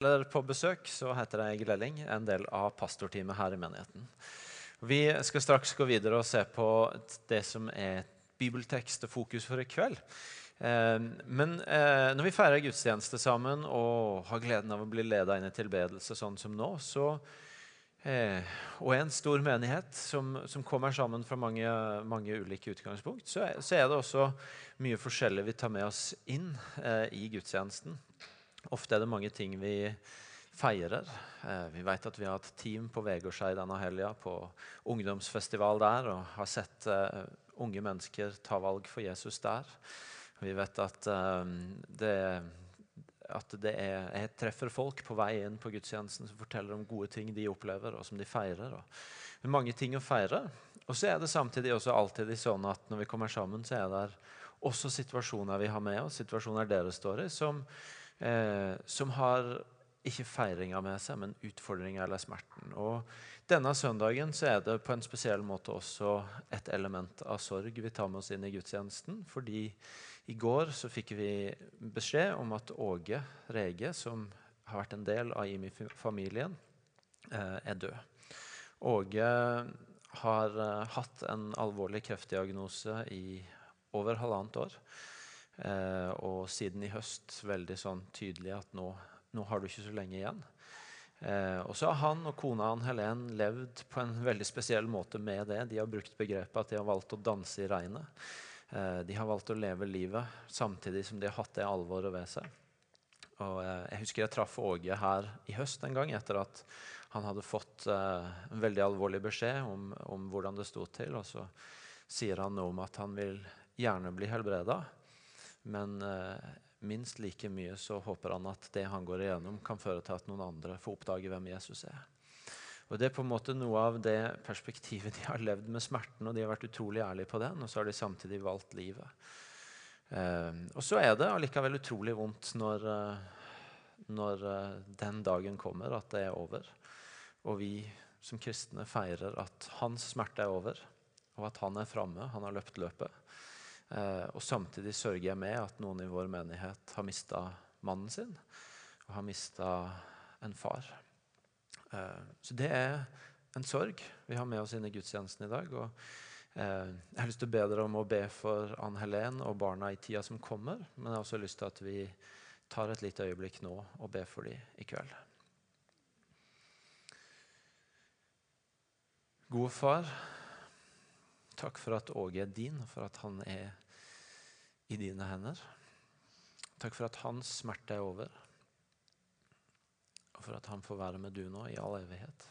eller på besøk, så heter jeg Glelling, en del av pastorteamet her i menigheten. Vi skal straks gå videre og se på det som er bibeltekst og fokus for i kveld. Eh, men eh, når vi feirer gudstjeneste sammen og har gleden av å bli ledet inn i tilbedelse sånn som nå, så, eh, og en stor menighet som, som kommer sammen fra mange, mange ulike utgangspunkt, så er, det også mye forskjellig vi tar med oss inn i gudstjenesten. Ofte er det mange ting vi feirer. Eh, vi vet at vi har hatt team på Vegårshei denne helga, på ungdomsfestival der, og har sett uh, unge mennesker ta valg for Jesus der. Vi vet at, uh, det, at det er, jeg treffer folk på vei inn på gudstjenesten som forteller om gode ting de opplever, og som de feirer. Og mange ting å feire. Og så er det samtidig også alltid sånn at når vi kommer sammen, så er det også situasjoner vi har med oss, situasjoner dere står i, som eh, som har ikke feiringa med seg, men utfordringa eller smerten. Og denne søndagen så er det på en spesiell måte også et element av sorg vi tar med oss inn i gudstjenesten. Fordi i går så fikk vi beskjed om at Åge Rege, som har vært en del av IMI-familien, eh, er død. Åge har eh, hatt en alvorlig kreftdiagnose i over halvannet år. Eh, og siden i høst veldig sånn tydelig at nå, nå har du ikke så lenge igjen. Eh, og så har han og kona han Helen levd på en veldig spesiell måte med det. De har brukt begrepet at de har valgt å danse i regnet. Eh, de har valgt å leve livet samtidig som de har hatt det alvoret ved seg. Og eh, jeg husker jeg traff Åge her i høst en gang etter at han hadde fått eh, en veldig alvorlig beskjed om, om hvordan det sto til. Og så sier han noe om at han vil gjerne bli helbreda. Men eh, minst like mye så håper han at det han går igjennom, kan føre til at noen andre får oppdage hvem Jesus er. Og Det er på en måte noe av det perspektivet de har levd med smerten, og de har vært utrolig ærlige på den, og så har de samtidig valgt livet. Eh, og så er det allikevel utrolig vondt når, eh, når eh, den dagen kommer, at det er over. Og vi som kristne feirer at hans smerte er over, og at han er framme, han har løpt løpet. Eh, og samtidig sørger jeg med at noen i vår menighet har mista mannen sin og har mista en far. Eh, så det er en sorg vi har med oss inn i gudstjenesten i dag. og eh, Jeg har lyst til å be dere om å be for Ann Helen og barna i tida som kommer. Men jeg har også lyst til at vi tar et lite øyeblikk nå og ber for dem i kveld. Gode far, takk for at Åge er din, for at han er i dine hender. Takk for at hans smerte er over, og for at han får være med du nå i all evighet.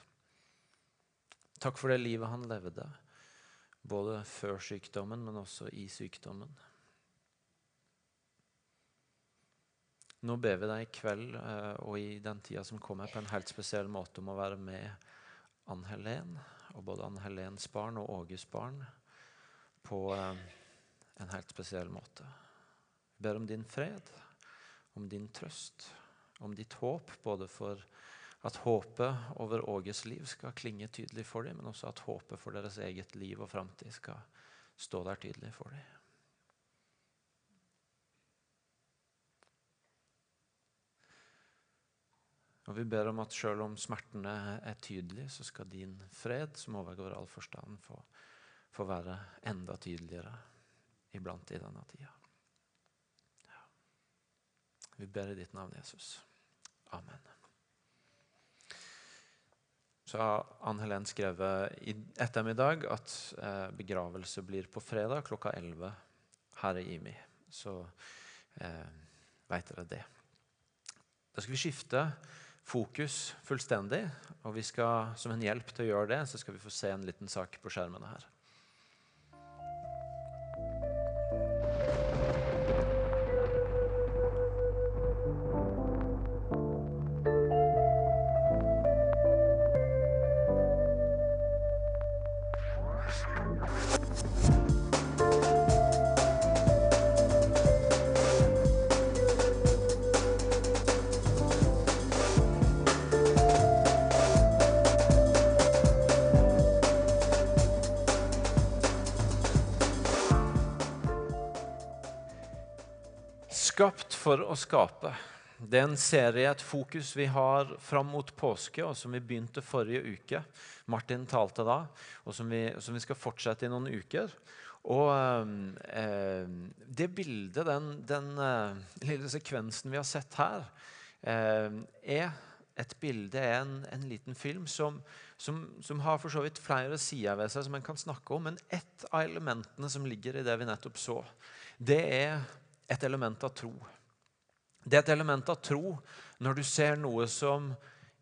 Takk for det livet han levde, både før sykdommen, men også i sykdommen. Nå ber vi deg i kveld eh, og i den tida som kommer, på en helt spesiell måte om å være med Ann Helen, og både Ann Helens barn og Åges barn, på eh, en helt spesiell måte. Vi ber om din fred, om din trøst, om ditt håp, både for at håpet over Åges liv skal klinge tydelig for dem, men også at håpet for deres eget liv og framtid skal stå der tydelig for dem. Og Vi ber om at selv om smertene er tydelige, så skal din fred, som overgår all forstand, få, få være enda tydeligere iblant i denne tida. Ja. Vi ber i ditt navn, Jesus. Amen. Så har Ann Helen skrevet i ettermiddag at eh, begravelse blir på fredag klokka 11 her i IMI. Så eh, veit dere det. Da skal vi skifte fokus fullstendig. Og vi skal, som en hjelp til å gjøre det, så skal vi få se en liten sak på skjermene her. Skapt for å skape. Det er en serie, et fokus vi har fram mot påske, og som vi begynte forrige uke. Martin talte da, og som vi, som vi skal fortsette i noen uker. Og eh, det bildet, den, den eh, lille sekvensen vi har sett her, eh, er et bilde, er en, en liten film som, som, som, har for så vidt flere sider ved seg som en kan snakke om. Men ett av elementene som ligger i det vi nettopp så, det er et element av tro. Det er et element av tro når du ser noe som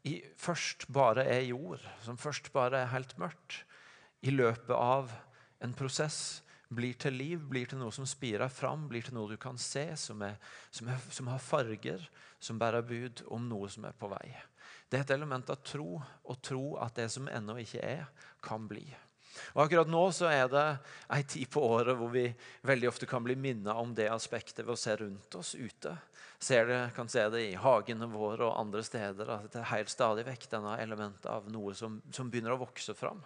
i, først bare er jord, som først bare er helt mørkt. I løpet av en prosess blir til liv, blir til noe som spirer fram, blir til noe du kan se, som, er, som, er, som har farger, som bærer bud om noe som er på vei. Det er et element av tro, og tro at det som ennå ikke er, kan bli. Og Akkurat nå så er det ei tid på året hvor vi veldig ofte kan bli minnet om det aspektet ved å se rundt oss ute. Det, kan se det i hagene våre og andre steder. at Det er helt stadig vekk denne elementet av noe som, som begynner å vokse fram.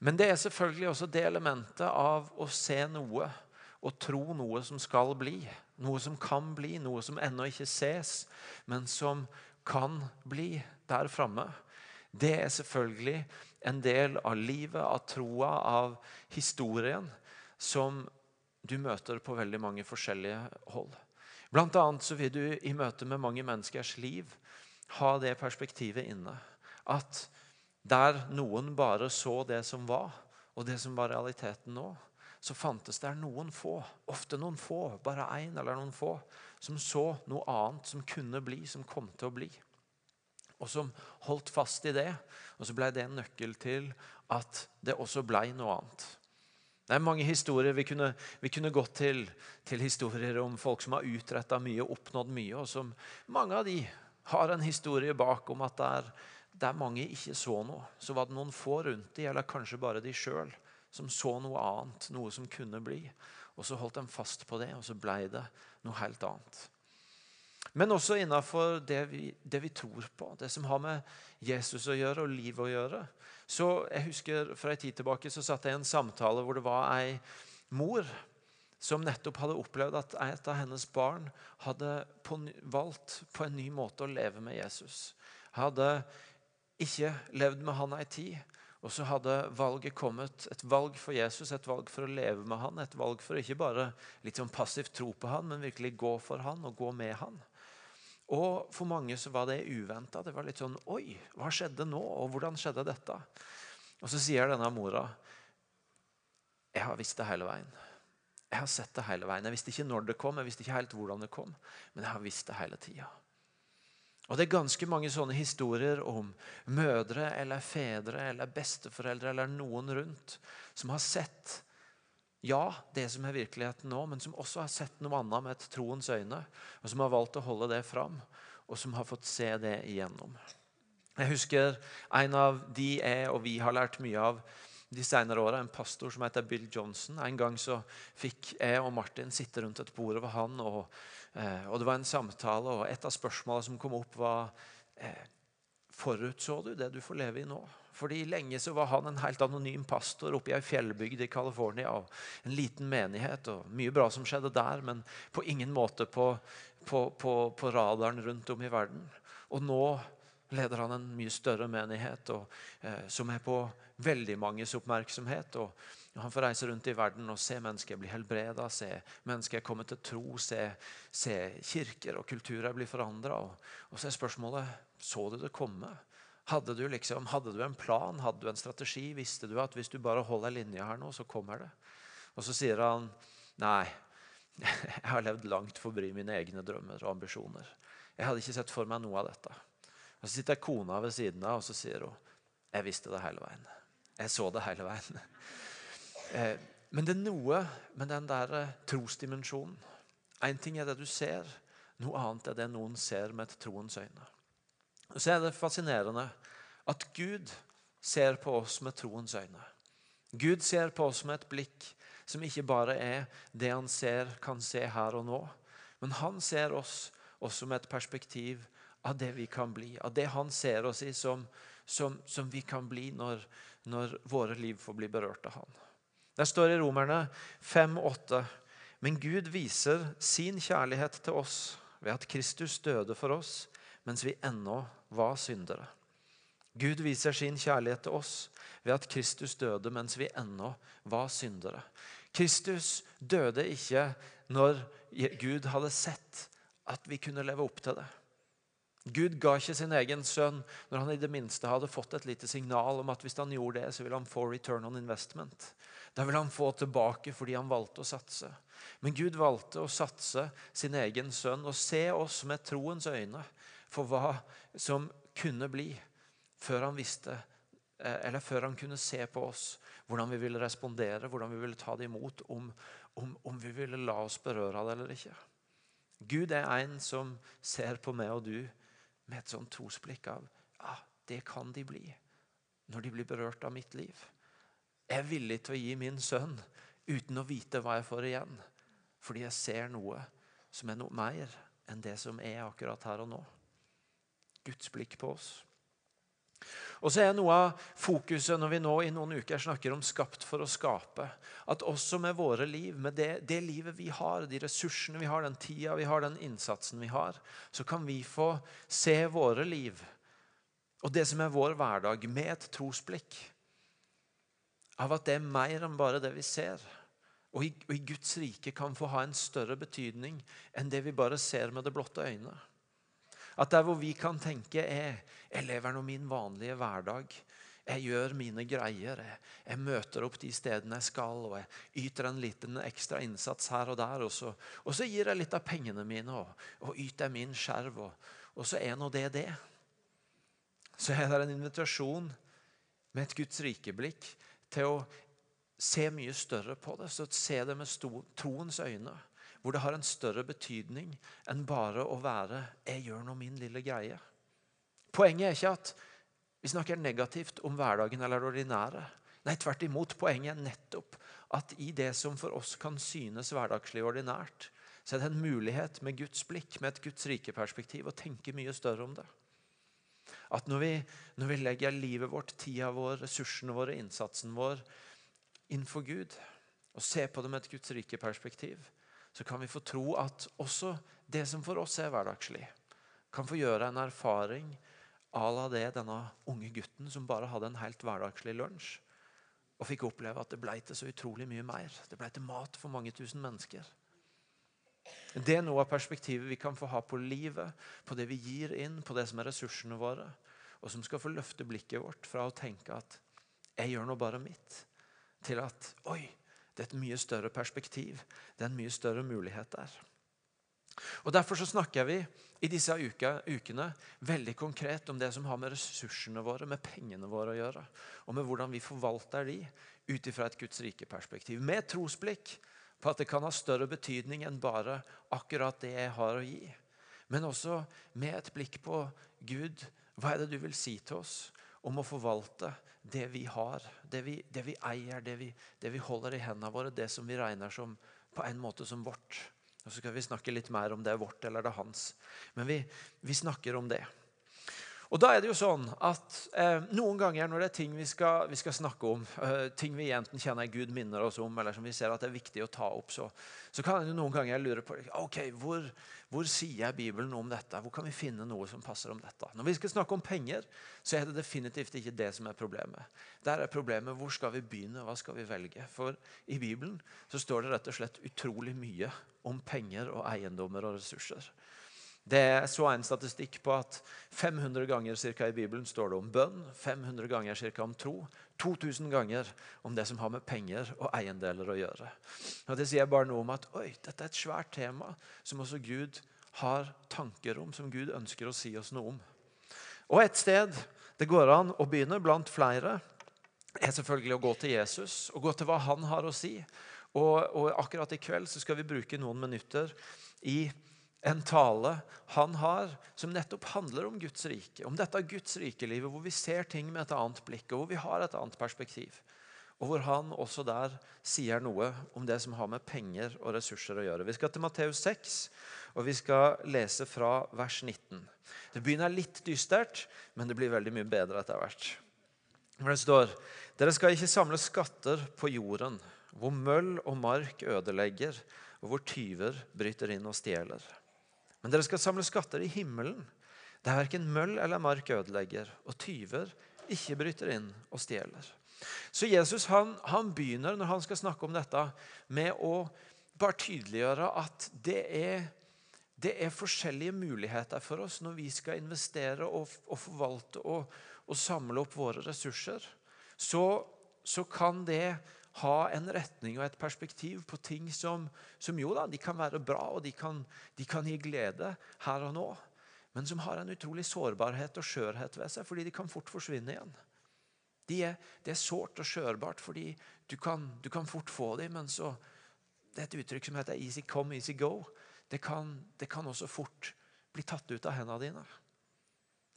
Men det er selvfølgelig også det elementet av å se noe og tro noe som skal bli. Noe som kan bli, noe som ennå ikke ses, men som kan bli der framme. Det er selvfølgelig en del av livet, av troa, av historien, som du møter på veldig mange forskjellige hold. Blant annet så vil du i møte med mange menneskers liv ha det perspektivet inne. At der noen bare så det som var, og det som var realiteten nå, så fantes det noen få, ofte noen få, bare én eller noen få, som så noe annet som kunne bli, som kom til å bli og som holdt fast i det. Og så ble det en nøkkel til at det også ble noe annet. Det er mange historier. Vi kunne, vi kunne gått til, til, historier om folk som har utretta mye og oppnådd mye. og som Mange av de har en historie bak om at der, der mange ikke så noe, så var det noen få rundt de, eller kanskje bare de sjøl, som så noe annet, noe som kunne bli. Og så holdt de fast på det, og så ble det noe helt annet. Men også innafor det, det, vi tror på, det som har med Jesus å gjøre og livet å gjøre. Så jeg husker Fra en tid tilbake så satt jeg i en samtale hvor det var ei mor som nettopp hadde opplevd at et av hennes barn hadde på, valgt på en ny måte å leve med Jesus. Hadde ikke levd med han ei tid. Og så hadde valget kommet, et valg for Jesus, et valg for å leve med han, et valg for ikke bare litt sånn passivt tro på han, men virkelig gå for han og gå med han. Og for mange så var det uventa. Det var litt sånn Oi, hva skjedde nå? Og hvordan skjedde dette? Og så sier denne mora Jeg har visst det hele veien. Jeg har sett det hele veien. Jeg visste ikke når det kom, jeg visste ikke helt hvordan det kom, men jeg har visst det hele tida. Og Det er ganske mange sånne historier om mødre eller fedre eller besteforeldre eller noen rundt som har sett ja, det som er virkeligheten nå, men som også har sett noe annet med et troens øyne, og som har valgt å holde det fram, og som har fått se det igjennom. Jeg husker en av de jeg og vi har lært mye av de senere åra, en pastor som heter Bill Johnson. En gang så fikk jeg og Martin sitte rundt et bord over han, og, eh, og det var en samtale, og et av spørsmålene som kom opp, var eh, Forutså du det du får leve i nå? Fordi Lenge så var han en helt anonym pastor oppe i ei fjellbygd i California. En liten menighet og mye bra som skjedde der, men på ingen måte på, på, på, på radaren rundt om i verden. Og nå leder han en mye større menighet og, eh, som er på veldig manges oppmerksomhet. og Han får reise rundt i verden og se mennesker bli helbreda, se mennesker komme til tro, se, se kirker og kulturer bli forandra. Og, og så er spørsmålet så du det komme. Hadde du, liksom, hadde du en plan, hadde du en strategi? Visste du at hvis du bare holder linja her nå, så kommer det? Og så sier han nei, jeg har levd langt forbi mine egne drømmer og ambisjoner. Jeg hadde ikke sett for meg noe av dette. Og Så sitter kona ved siden av og så sier hun, jeg visste det hele veien. Jeg så det hele veien. Eh, men det er noe med den der eh, trosdimensjonen. Én ting er det du ser, noe annet er det noen ser med et troens øyne så er det fascinerende at Gud ser på oss med troens øyne. Gud ser på oss med et blikk som ikke bare er det han ser, kan se her og nå, men han ser oss også med et perspektiv av det vi kan bli, av det han ser oss i som, som, som vi kan bli når, når, våre liv får bli berørt av han. Det står i Romerne 5,8.: Men Gud viser sin kjærlighet til oss ved at Kristus døde for oss mens vi ennå var syndere. Gud viser sin kjærlighet til oss ved at Kristus døde mens vi ennå var syndere. Kristus døde ikke når Gud hadde sett at vi kunne leve opp til det. Gud ga ikke sin egen sønn når han i det minste hadde fått et lite signal om at hvis han gjorde det, så ville han få return on investment. Da ville han få tilbake fordi han valgte å satse. Men Gud valgte å satse sin egen sønn og se oss med troens øyne for hva som kunne bli, før han visste eh, eller før han kunne se på oss hvordan vi ville respondere, hvordan vi ville ta det imot, om, om, om vi ville la oss berøre av det eller ikke. Gud er en som ser på meg og du med et sånt trosblikk av ja, det kan de bli når de blir berørt av mitt liv. Jeg er villig til å gi min sønn uten å vite hva jeg får igjen, fordi jeg ser noe som er noe mer enn det som er akkurat her og nå. Guds blikk på oss. Og så er Noe av fokuset når vi nå i noen uker snakker om 'skapt for å skape', at også med våre liv, med det, det, livet vi har, de ressursene vi har, den tida vi har, den innsatsen vi har, så kan vi få se våre liv og det som er vår hverdag, med et trosblikk. Av at det er mer enn bare det vi ser. Og i, og i Guds rike kan få ha en større betydning enn det vi bare ser med det blotte øynet. At der hvor vi kan tenke er jeg lever nå min vanlige hverdag. Jeg gjør mine greier. Jeg, jeg, møter opp de stedene jeg skal, og jeg yter en liten ekstra innsats her og der. Og så, og så gir jeg litt av pengene mine og, og yter min skjerv. Og, og, så er nå det det. Så er det en invitasjon med et Guds rikeblikk til å se mye større på det. Så se det med troens øyne hvor det har en større betydning enn bare å være 'jeg gjør nå min lille greie'. Poenget er ikke at vi snakker negativt om hverdagen eller det ordinære. Nei, tvert imot. Poenget er nettopp at i det som for oss kan synes hverdagslig og ordinært, så er det en mulighet med Guds blikk, med et Guds rike perspektiv, å tenke mye større om det. At når vi, når vi legger livet vårt, tida vår, ressursene våre, innsatsen vår innenfor Gud, og ser på det med et Guds rike perspektiv, så kan vi få tro at også det som for oss er hverdagslig, kan få gjøre en erfaring à la det denne unge gutten som bare hadde en helt hverdagslig lunsj, og fikk oppleve at det ble til så utrolig mye mer. Det ble til mat for mange tusen mennesker. Det er noe av perspektivet vi kan få ha på livet, på det vi gir inn, på det som er ressursene våre, og som skal få løfte blikket vårt fra å tenke at 'jeg gjør nå bare mitt', til at 'oi, det er et mye større perspektiv. Det er en mye større mulighet der. Og Derfor så snakker vi i disse ukene veldig konkret om det som har med ressursene våre, med pengene våre å gjøre. Og med hvordan vi forvalter de ut ifra et Guds rike perspektiv. Med trosblikk på at det kan ha større betydning enn bare akkurat det jeg har å gi. Men også med et blikk på Gud. Hva er det du vil si til oss om å forvalte det vi har, det vi, det vi eier, det vi, det vi, holder i hendene våre, det som vi regner som på en måte som vårt. Og Så skal vi snakke litt mer om det er vårt eller det er hans. Men vi, vi snakker om det. Og da er det jo sånn at eh, Noen ganger når det er ting vi skal, vi skal snakke om, eh, ting vi enten kjenner Gud minner oss om, eller som vi ser at det er viktig å ta opp, så, så kan jo noen ganger lure på ok, hvor, hvor sier Bibelen noe om dette? Hvor kan vi finne noe som passer om dette? Når vi skal snakke om penger, så er det definitivt ikke det som er problemet. Der er problemet hvor skal vi begynne, hva skal vi velge? For i Bibelen så står det rett og slett utrolig mye om penger og eiendommer og ressurser. Det så en statistikk på at 500 ganger cirka, i Bibelen står det om bønn, 500 ganger cirka, om tro, 2000 ganger om det som har med penger og eiendeler å gjøre. Og Det sier bare noe om at oi, dette er et svært tema som også Gud har tanker om, som Gud ønsker å si oss noe om. Og Et sted det går an å begynne, blant flere, er selvfølgelig å gå til Jesus og gå til hva han har å si. Og, og akkurat i kveld så skal vi bruke noen minutter i en tale han har som nettopp handler om Guds rike. Om dette Guds rikelivet hvor vi ser ting med et annet blikk og hvor vi har et annet perspektiv. Og hvor han også der sier noe om det som har med penger og ressurser å gjøre. Vi skal til Matteus 6, og vi skal lese fra vers 19. Det begynner litt dystert, men det blir veldig mye bedre etter hvert. Hvor det står Dere skal ikke samle skatter på jorden, hvor møll og mark ødelegger, og hvor tyver bryter inn og stjeler. Men dere skal samle skatter i himmelen, der verken møll eller mark ødelegger, og tyver ikke bryter inn og stjeler. Så Jesus han, han, begynner når han skal snakke om dette, med å bare tydeliggjøre at det er, det er forskjellige muligheter for oss når vi skal investere og, og forvalte og, og, samle opp våre ressurser. Så, så, kan det ha en retning og et perspektiv på ting som, som jo da, de kan være bra og de kan, de kan gi glede her og nå men som har en utrolig sårbarhet og skjørhet ved seg, fordi de kan fort forsvinne igjen. Det er, det er sårt og skjørbart, fordi du kan, du kan, fort få dem, men så Det er et uttrykk som heter 'easy come, easy go'. Det kan, det kan også fort bli tatt ut av hendene dine.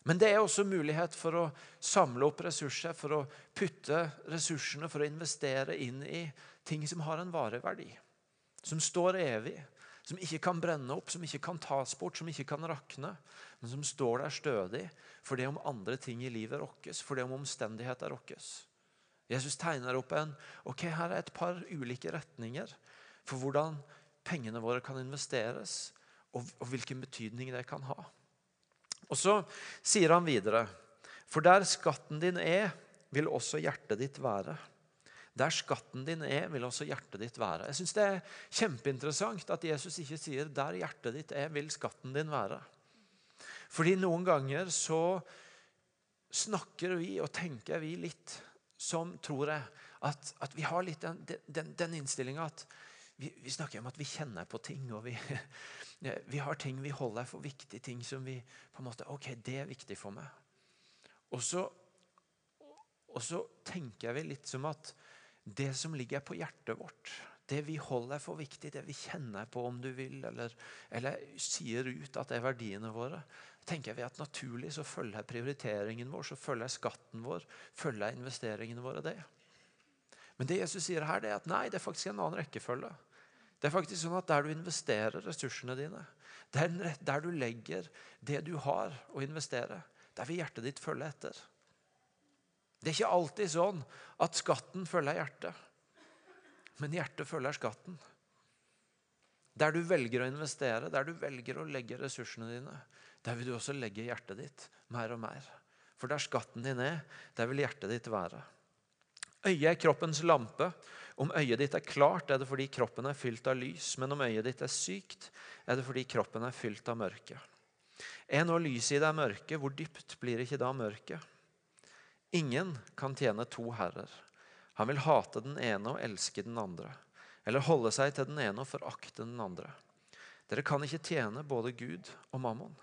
Men det er også mulighet for å samle opp ressurser, for å putte ressursene, for å investere inn i ting som har en varig verdi, som står evig, som ikke kan brenne opp, som ikke kan tas bort, som ikke kan rakne, men som står der stødig for det om andre ting i livet rokkes, for det om omstendigheter rokkes. Jesus tegner opp en ok, her er et par ulike retninger for hvordan pengene våre kan investeres, og, og hvilken betydning det kan ha. Og Så sier han videre, for der skatten din er, vil også hjertet ditt være. Der skatten din er, vil også hjertet ditt være. Jeg synes Det er kjempeinteressant at Jesus ikke sier 'der hjertet ditt er, vil skatten din være'. Fordi noen ganger så snakker vi og tenker vi litt som, tror jeg, at, at vi har litt den, den, den innstillinga at vi, vi, snakker om at vi kjenner på ting. og vi, vi har ting vi holder for viktige, ting som vi på en måte, ok, det er viktig for meg. Og så, og så tenker vi litt som at det som ligger på hjertet vårt, det vi holder for viktig, det vi kjenner på om du vil, eller, eller sier ut at det er verdiene våre, tenker vi at naturlig så følger prioriteringen vår, så følger skatten vår, følger investeringene våre det. Men det Jesus sier her, det er at nei, det er faktisk en annen rekkefølge. Det er faktisk sånn at Der du investerer ressursene dine, der, du legger det du har å investere, der vil hjertet ditt følge etter. Det er ikke alltid sånn at skatten følger hjertet, men hjertet følger skatten. Der du velger å investere, der du velger å legge ressursene dine, der vil du også legge hjertet ditt mer og mer. For der skatten din er, der vil hjertet ditt være. Øyet er kroppens lampe. Om øyet ditt er klart, er det fordi kroppen er fylt av lys. Men om øyet ditt er sykt, er det fordi kroppen er fylt av mørke. Er nå lyset i deg mørke, hvor dypt blir ikke da mørket? Ingen kan tjene to herrer. Han vil hate den ene og elske den andre, eller holde seg til den ene og forakte den andre. Dere kan ikke tjene både Gud og mammon.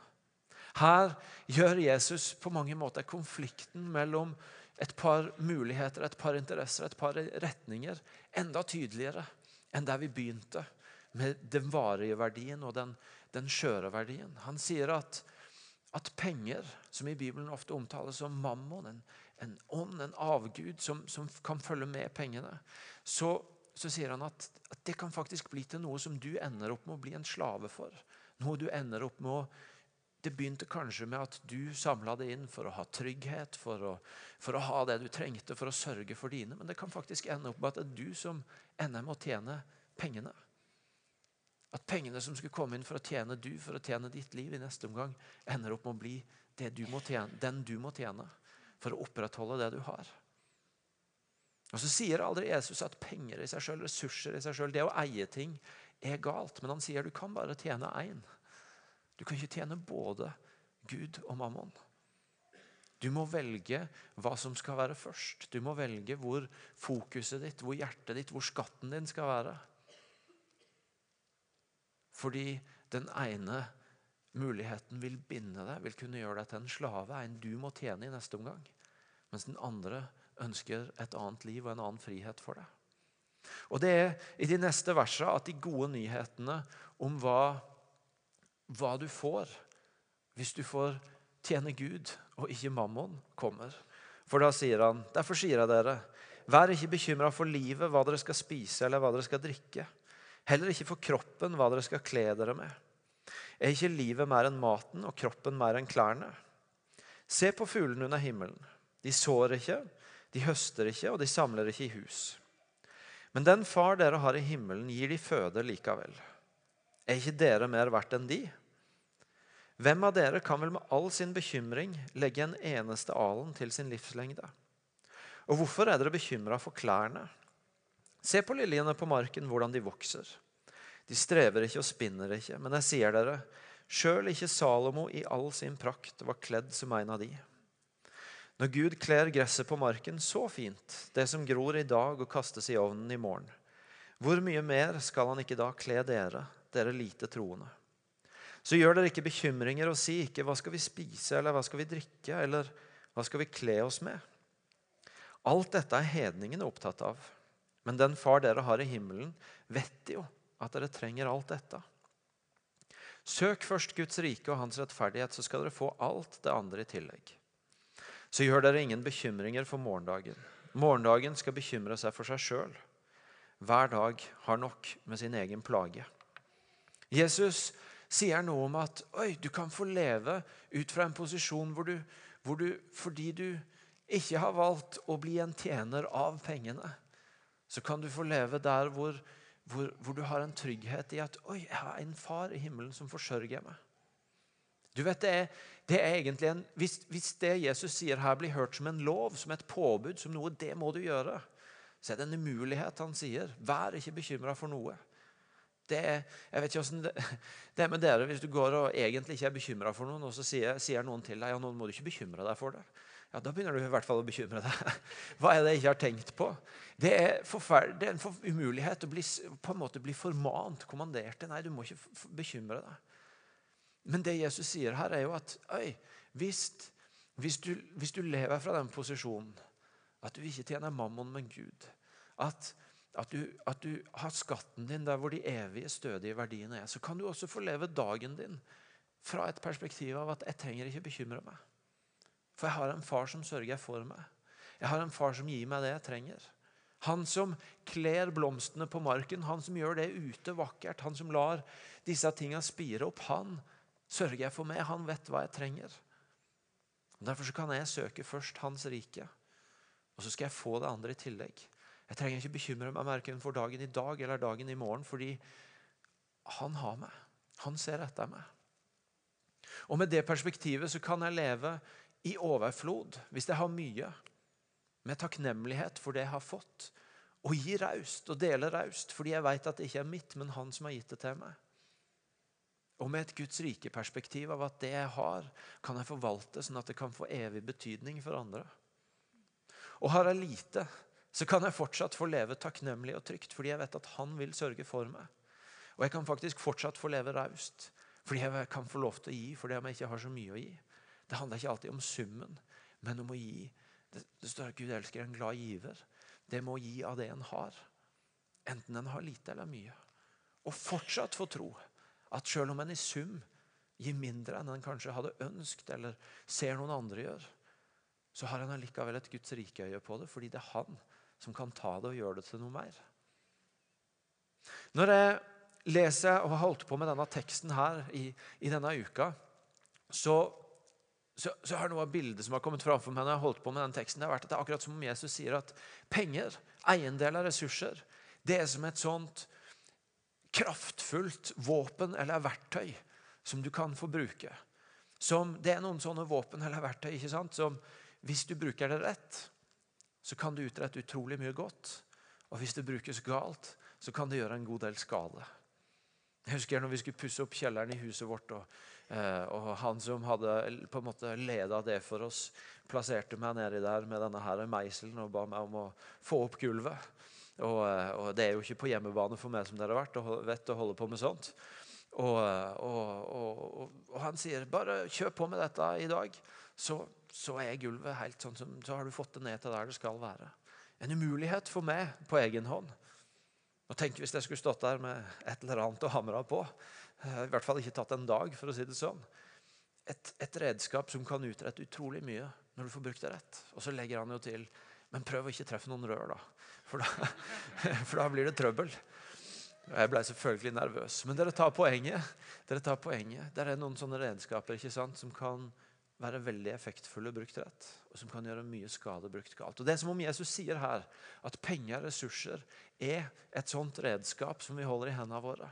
Her gjør Jesus på mange måter konflikten mellom et par muligheter, et par interesser, et par retninger enda tydeligere enn der vi begynte, med den varige verdien og den, den skjøre verdien. Han sier at, at penger, som i Bibelen ofte omtales som mammon, en, en ånd, en avgud, som, som kan følge med pengene, så, så sier han at, at, det kan faktisk bli til noe som du ender opp med å bli en slave for. Noe du ender opp med å Det begynte kanskje med at du samla det inn for å ha trygghet, for å, for å, ha det du trengte for å sørge for dine. Men det kan faktisk ende opp med at det er du som ender med å tjene pengene. At pengene som skulle komme inn for å tjene du, for å tjene ditt liv i neste omgang, ender opp med å bli du tjene, den du må tjene for å opprettholde det du har. Og Så sier aldri Jesus at penger i seg selv, ressurser i seg selv, det å eie ting, er galt. Men han sier du kan bare tjene én. Du kan ikke tjene både Gud og mammon. Du må velge hva som skal være først. Du må velge hvor fokuset ditt, hvor hjertet ditt, hvor skatten din skal være. Fordi den ene muligheten vil binde deg, vil kunne gjøre deg til en slave, en du må tjene i neste omgang. Mens den andre ønsker et annet liv og en annen frihet for deg. Og Det er i de neste versene at de gode nyhetene om hva, hva du får hvis du får tjene Gud og ikke mammon, kommer. For da sier han, derfor sier jeg dere, vær ikke bekymra for livet, hva dere skal spise eller hva dere skal drikke. Heller ikke for kroppen, hva dere skal kle dere med. Er ikke livet mer enn maten og kroppen mer enn klærne? Se på fuglene under himmelen. De sår ikke, de høster ikke, og de samler ikke i hus. Men den far dere har i himmelen, gir de føde likevel. Er ikke dere mer verdt enn de? Hvem av dere kan vel med all sin bekymring legge en eneste alen til sin livslengde? Og hvorfor er dere bekymra for klærne? Se på liljene på marken, hvordan de vokser. De strever ikke og spinner ikke, men jeg sier dere, sjøl ikke Salomo i all sin prakt var kledd som en av de. Når Gud kler gresset på marken så fint, det som gror i dag og kastes i ovnen i morgen, hvor mye mer skal han ikke da kle dere, dere lite troende? Så gjør dere ikke bekymringer og si ikke 'hva skal vi spise', eller 'hva skal vi drikke', eller 'hva skal vi kle oss med'? Alt dette er hedningene opptatt av. Men den far dere har i himmelen, vet jo at dere trenger alt dette. Søk først Guds rike og hans rettferdighet, så skal dere få alt det andre i tillegg. Så gjør dere ingen bekymringer for morgendagen. Morgendagen skal bekymre seg for seg sjøl. Hver dag har nok med sin egen plage. Jesus sier noe om at oi, du kan få leve ut fra en posisjon hvor du, hvor du fordi du ikke har valgt å bli en tjener av pengene, så kan du få leve der hvor, hvor, hvor, du har en trygghet i at oi, jeg har en far i himmelen som forsørger meg. Du vet, det er, det er egentlig en, hvis, hvis, det Jesus sier her, blir hørt som en lov, som et påbud, som noe det må du gjøre, så er det en umulighet han sier. Vær ikke bekymra for noe. Det er, jeg vet ikke det, det, er med dere hvis du går og egentlig ikke er bekymra for noen, og så sier, sier, noen til deg ja, nå må du ikke bekymre deg for det ja, da begynner du i hvert fall å bekymre deg. Hva er det jeg ikke har tenkt på? Det er, det er en umulighet å bli, på en måte bli formant, kommandert til. Nei, du må ikke bekymre deg. Men det Jesus sier her, er jo at øy, hvis, hvis, du, hvis, du, lever fra den posisjonen at du ikke tjener mammon, men Gud at, at, du, at du har skatten din der hvor de evige, stødige verdiene er, så kan du også få leve dagen din fra et perspektiv av at jeg trenger ikke bekymre meg. For jeg har en far som sørger for meg. Jeg har en far som gir meg det jeg trenger. Han som kler blomstene på marken, han som gjør det ute vakkert, han som lar disse tingene spire opp, han sørger jeg for meg. Han vet hva jeg trenger. Derfor kan jeg søke først Hans rike, og så skal jeg få det andre i tillegg. Jeg trenger ikke bekymre meg verken for dagen i dag eller dagen i morgen, fordi han har meg. Han ser etter meg. Og Med det perspektivet så kan jeg leve i overflod, hvis jeg har mye, med takknemlighet for det jeg har fått, og gi raust og dele raust, fordi jeg vet at det ikke er mitt, men han som har gitt det til meg. Og med et Guds rike perspektiv av at det jeg har, kan jeg forvalte sånn at det kan få evig betydning for andre. Og har jeg lite, så kan jeg fortsatt få leve takknemlig og trygt, fordi jeg vet at han vil sørge for meg. Og jeg kan faktisk fortsatt få leve raust, fordi jeg kan få lov til å gi fordi jeg ikke har så mye å gi. Det handler ikke alltid om summen, men om å gi. Det, det står at Gud elsker en glad giver. Det må gi av det en har, enten en har lite eller mye. Og fortsatt få tro at selv om en i sum gir mindre enn en kanskje hadde ønskt, eller ser noen andre gjøre, så har en allikevel et Guds rikeøye på det, fordi det er han som kan ta det og gjøre det til noe mer. Når jeg leser og har holdt på med denne teksten her i, i denne uka, så så, så har noe av bildet som har kommet fram for meg når jeg har holdt på med den teksten, det har vært at det er akkurat som om Jesus sier at penger, eiendeler, ressurser, det er som et sånt kraftfullt våpen eller verktøy som du kan få bruke. Som, det er noen sånne våpen eller verktøy ikke sant? som hvis du bruker det rett, så kan du utrette utrolig mye godt. Og hvis det brukes galt, så kan det gjøre en god del skade. Jeg husker når vi skulle pusse opp kjelleren i huset vårt. og Eh, og han som hadde på en måte leda det for oss, plasserte meg nedi der med denne her meiselen og ba meg om å få opp gulvet. Og, eh, og det er jo ikke på hjemmebane for meg som dere har vært og vet å holde på med sånt. Og, og, og, han sier bare kjør på med dette i dag, så, så er gulvet helt sånn som, så har du fått det ned til der det skal være. En umulighet for meg på egen hånd. Og tenk hvis jeg skulle stått der med et eller annet å hamre på. I hvert fall ikke tatt en dag, for å si det sånn. Et, et, redskap som kan utrette utrolig mye når du får brukt det rett. Og så legger han jo til Men prøv å ikke treffe noen rør, da. For da, for da blir det trøbbel. Og jeg ble selvfølgelig nervøs. Men dere tar poenget. Dere tar poenget. Det er noen sånne redskaper ikke sant, som kan være veldig effektfulle brukt rett, og som kan gjøre mye skade brukt galt. Og Det er som om Jesus sier her at penger, ressurser, er et sånt redskap som vi holder i hendene våre.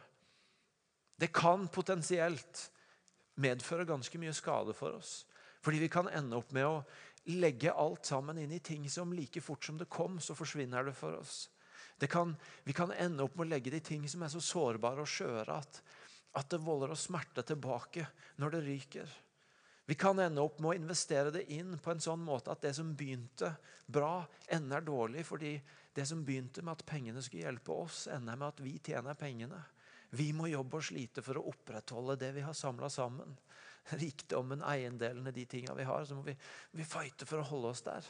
Det kan potensielt medføre ganske mye skade for oss. Fordi vi kan ende opp med å legge alt sammen inn i ting som like fort som det kom, så forsvinner det for oss. Kan, vi kan ende opp med å legge det i ting som er så sårbare og skjøre at, at det volder oss smerte tilbake når det ryker. Vi kan ende opp med å investere det inn på en sånn måte at det som begynte bra, ender dårlig. Fordi det som begynte med at pengene skulle hjelpe oss, ender med at vi tjener pengene. Vi må jobbe og slite for å opprettholde det vi har samla sammen rikdommen, eiendelene, de tingene vi har, så må vi, vi fighte for å holde oss der.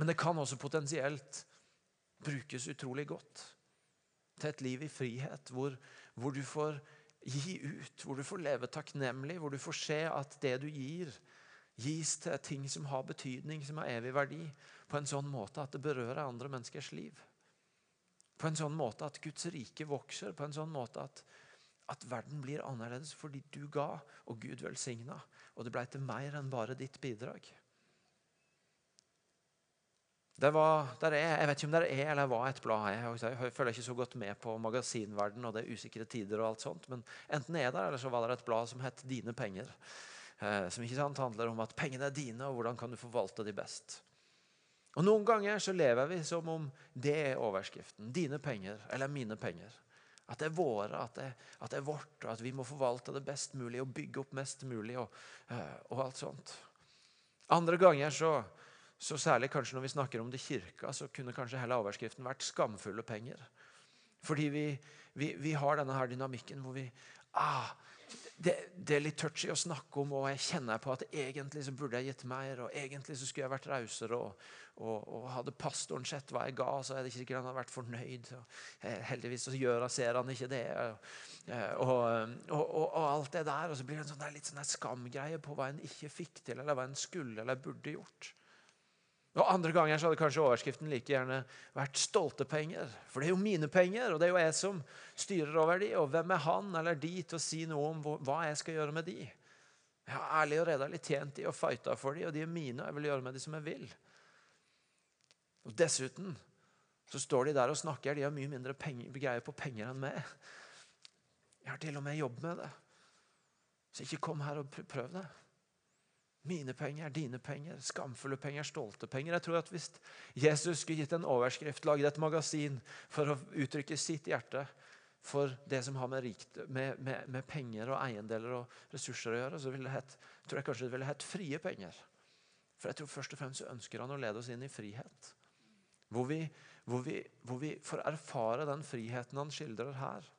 Men det kan også potensielt brukes utrolig godt til et liv i frihet, hvor, hvor, du får gi ut, hvor du får leve takknemlig, hvor du får se at det du gir, gis til ting som har betydning, som har evig verdi, på en sånn måte at det berører andre menneskers liv. På en sånn måte at Guds rike vokser, på en sånn måte at at verden blir annerledes fordi du ga, og Gud velsigna. Og det ble til mer enn bare ditt bidrag. Det var, er, jeg vet ikke om det er eller var et blad. Jeg, jeg følger ikke så godt med på magasinverden og det er usikre tider. og alt sånt, Men enten er det, eller så var det et blad som het 'Dine penger'. Eh, som ikke sant, handler om at pengene er dine, og hvordan kan du forvalte de best. Og Noen ganger så lever vi som om det er overskriften. Dine penger eller mine penger. At det er våre, at det, at det, er vårt, og at vi må forvalte det best mulig og bygge opp mest mulig. og, eh, og alt sånt. Andre ganger, så, så, særlig kanskje når vi snakker om det kirka, så kunne kanskje hele overskriften vært 'skamfulle penger'. Fordi vi, vi, vi har denne her dynamikken hvor vi ah, det, det, er litt touchy å snakke om, og jeg kjenner på at egentlig så burde jeg gitt mer. og Egentlig så skulle jeg vært rausere. Og, og, og, hadde pastoren sett hva jeg ga, så er det ikke sikkert han hadde vært fornøyd. Og, eh, heldigvis så gjør han, ser han ikke det. Og, og, alt det der. Og så blir det en sånn litt sånn skamgreie på hva en ikke fikk til, eller hva en skulle eller burde gjort. Og Andre ganger så hadde kanskje overskriften like gjerne vært 'stolte penger'. For det er jo mine penger, og det er jo jeg som styrer over de, og hvem er han eller de til å si noe om hva jeg skal gjøre med de? Jeg har ærlig og redelig tjent de og fighta for de, og de er mine, og jeg vil gjøre med de som jeg vil. Og Dessuten så står de der og snakker, de har mye mindre greier på penger enn meg. Jeg har til og med jobb med det. Så ikke kom her og prøv det. Mine penger, dine penger, skamfulle penger, stolte penger. Jeg tror at Hvis Jesus skulle gitt en overskrift, laget et magasin for å uttrykke sitt hjerte for det som har med, rikt, med, med, med penger og eiendeler og ressurser å gjøre, så ville det hett, tror jeg kanskje det ville hett frie penger. For jeg tror først og fremst ønsker han å lede oss inn i frihet. Hvor vi, hvor vi, hvor vi får erfare den friheten han skildrer her.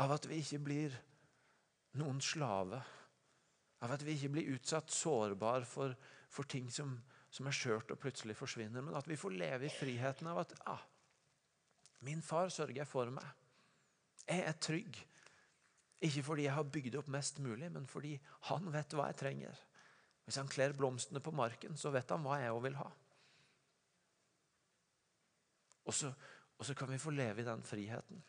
Av at vi ikke blir noen slave av at vi ikke blir utsatt sårbar for, for ting som, som, er skjørt og plutselig forsvinner. Men at vi får leve i friheten av at ah, min far sørger for meg. Jeg er trygg. Ikke fordi jeg har bygd opp mest mulig, men fordi han vet hva jeg trenger. Hvis han kler blomstene på marken, så vet han hva jeg òg vil ha. Og så, og så kan vi få leve i den friheten.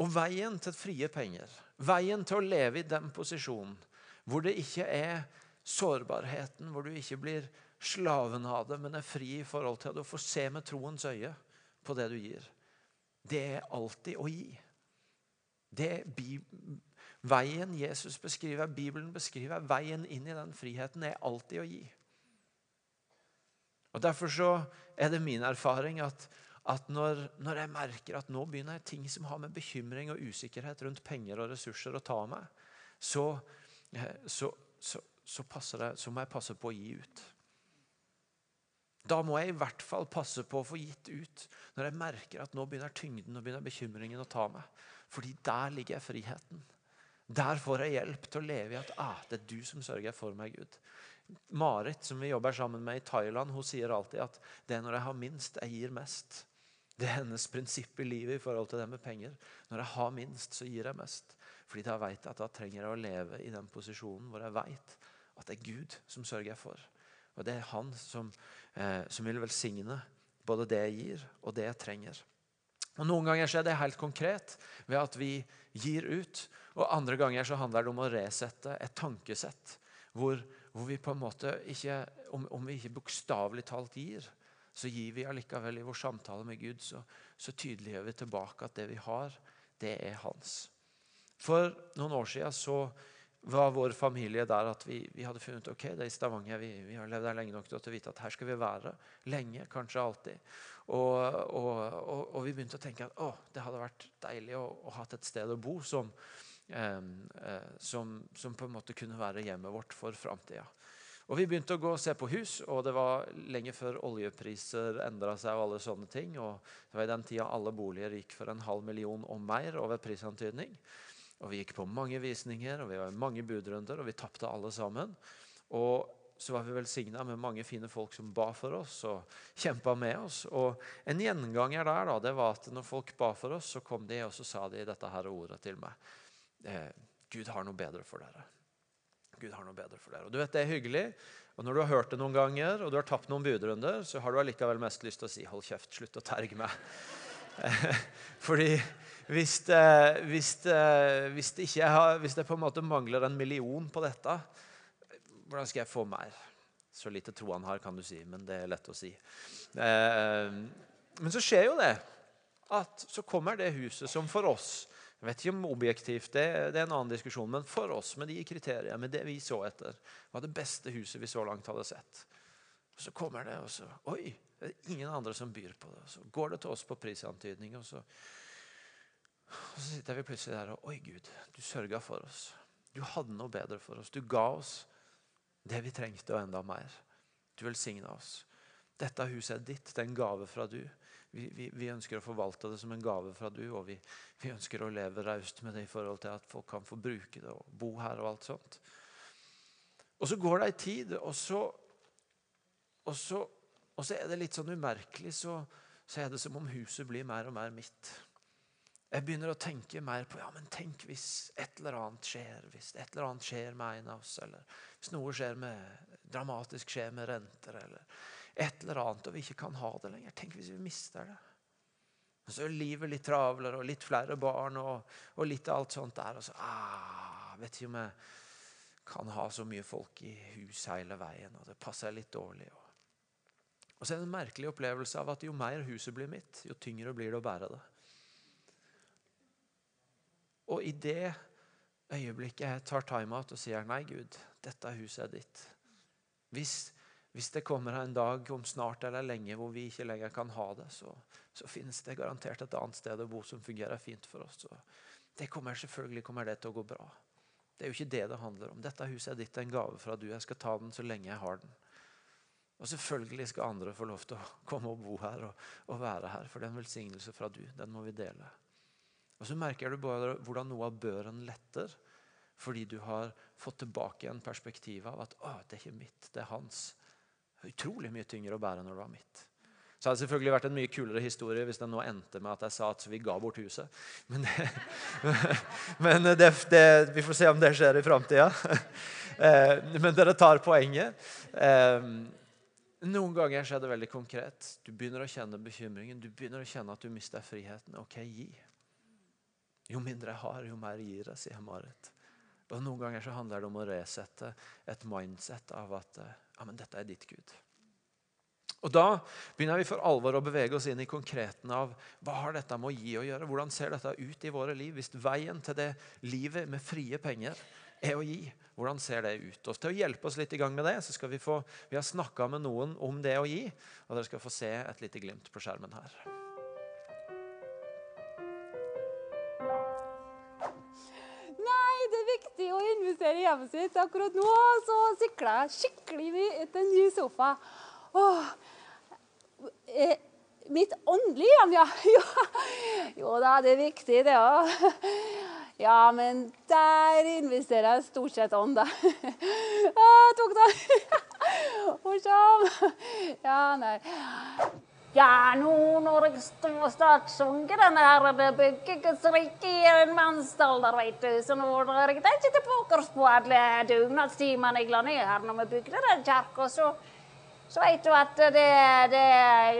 Og veien til frie penger, veien til å leve i den posisjonen hvor det ikke er sårbarheten, hvor du ikke blir slaven av det, men er fri i forhold til å få se med troens øye på det du gir, det er alltid å gi. Det Veien Jesus beskriver, Bibelen beskriver, veien inn i den friheten er alltid å gi. Og Derfor så er det min erfaring at at når, når, jeg merker at nå begynner jeg ting som har med bekymring og usikkerhet rundt penger og ressurser å ta meg, så, så, så, så, det, så, må jeg passe på å gi ut. Da må jeg i hvert fall passe på å få gitt ut når jeg merker at nå begynner tyngden og begynner bekymringen å ta meg. Fordi der ligger jeg friheten. Der får jeg hjelp til å leve i at ah, det er du som sørger for meg, Gud. Marit, som vi jobber sammen med i Thailand, hun sier alltid at det er når jeg har minst, jeg gir mest. Det er hennes prinsipp i livet i forhold til det med penger. Når jeg har minst, så gir jeg mest. Fordi da vet jeg at da trenger jeg å leve i den posisjonen hvor jeg vet at det er Gud som sørger for. Og det er Han som, eh, som vil velsigne både det jeg gir, og det jeg trenger. Og Noen ganger så er det helt konkret ved at vi gir ut. Og andre ganger så handler det om å resette et tankesett. Hvor, hvor vi på en måte ikke, om, om vi ikke bokstavelig talt gir, så gir vi allikevel i vår samtale med Gud, så, så tydeliggjør vi tilbake at det vi har, det er hans. For noen år siden så var vår familie der at vi, vi hadde funnet ok, det er i Stavanger. Vi, vi, har levd der lenge nok til å vite at her skal vi være lenge, kanskje alltid. Og, og, og, og vi begynte å tenke at å, det hadde vært deilig å, å ha et sted å bo som, eh, som, som, på en måte kunne være hjemmet vårt for framtida. Og Vi begynte å gå og se på hus, og det var lenge før oljepriser endra seg. og alle sånne ting, og Det var i den tida alle boliger gikk for en halv million og mer over prisantydning. Og Vi gikk på mange visninger og vi var i mange budrunder, og vi tapte alle sammen. Og så var vi velsigna med mange fine folk som ba for oss og kjempa med oss. Og En gjenganger der da, det var at når folk ba for oss, så kom de og så sa de dette her ordet til meg. Eh, Gud har noe bedre for dere. Gud har noe bedre for dere. Og du vet, Det er hyggelig. Og Når du har hørt det noen ganger og du har tapt noen budrunder, så har du allikevel mest lyst til å si 'hold kjeft, slutt å terge meg'. Fordi hvis det, hvis, det, hvis, det har, hvis det, på en måte mangler en million på dette, hvordan skal jeg få mer? Så lite tro han har, kan du si, men det er lett å si. Eh, men så skjer jo det. At så kommer det huset som for oss jeg vet ikke om objektivt, det, det, er en annen diskusjon. Men for oss, med de kriteriene, med det vi så etter, var det beste huset vi så langt hadde sett. Og Så kommer det, og så Oi! Det er ingen andre som byr på det. Så går det til oss på prisantydning, og så, og så sitter vi plutselig der og Oi, Gud, du sørga for oss. Du hadde noe bedre for oss. Du ga oss det vi trengte, og enda mer. Du velsigna oss. Dette huset er ditt. Det er en gave fra du. Vi, vi, vi, ønsker å forvalte det som en gave fra du, og vi, vi ønsker å leve raust med det i forhold til at folk kan få bruke det og bo her og alt sånt. Og så går det ei tid, og så, og, så, og så, er det litt sånn umerkelig, så, så er det som om huset blir mer og mer mitt. Jeg begynner å tenke mer på ja, men tenk hvis et eller annet skjer. Hvis et eller annet skjer med en av oss, eller hvis noe skjer med, dramatisk skjer med renter. eller et eller annet, og vi ikke kan ha det lenger. Tenk hvis vi mister det. Og Så er livet litt travlere og litt flere barn og, og litt alt sånt der. Og så ah, vet ikke om jeg kan ha så mye folk i hus hele veien, og det passer litt dårlig. Og så er det en merkelig opplevelse av at jo mer huset blir mitt, jo tyngre blir det å bære det. Og i det øyeblikket jeg tar time-out og sier nei, Gud, dette huset er ditt Hvis hvis det kommer en dag om snart eller lenge hvor vi ikke lenger kan ha det, så, så finnes det garantert et annet sted å bo som fungerer fint for oss. Så det kommer Selvfølgelig kommer det til å gå bra. Det er jo ikke det det handler om. Dette huset er ditt, en gave fra du. Jeg skal ta den så lenge jeg har den. Og selvfølgelig skal andre få lov til å komme og bo her og, og være her, for det er en velsignelse fra du. Den må vi dele. Og så merker du bare hvordan noe av børen letter fordi du har fått tilbake igjen perspektivet av at å, det er ikke mitt, det er hans utrolig mye tyngre å bære når det var mitt. Så hadde det selvfølgelig vært en mye kulere historie hvis den nå endte med at jeg sa at vi ga bort huset. Men, det, men det, det, vi får se om det skjer i framtida. Eh, men dere tar poenget. Eh, noen ganger skjer det veldig konkret. Du begynner å kjenne bekymringen. Du begynner å kjenne at du mister friheten. Ok, gi. Jo mindre jeg har, jo mer gir jeg, sier Marit. Og Noen ganger så handler det om å resette et mindset av at eh, ja, men dette er ditt Gud. Og Da begynner vi for alvor å bevege oss inn i konkreten av hva har dette med å gi å gjøre. Hvordan ser dette ut i våre liv? Hvis veien til det livet med frie penger er å gi, hvordan ser det ut? Og Til å hjelpe oss litt i gang med det, så skal vi få, vi har snakka med noen om det å gi. og Dere skal få se et lite glimt på skjermen her. Investere hjemmet sitt. Akkurat nå så sikler jeg skikkelig mye etter en ny sofa. Åh. Eh, mitt åndelige hjem, ja. Jo da, det er viktig, det òg. Ja, men der investerer jeg stort sett ånd, da. Jeg tok det. Morsom. Ja, nei. Ja, nå når jeg står og startsunger denne her byggingsriket i en mannsalder, veit du, så nå drar jeg ikke tilbake på alle dugnadstimene jeg la ned her når vi bygde den kirka. Så, så veit du at det, det,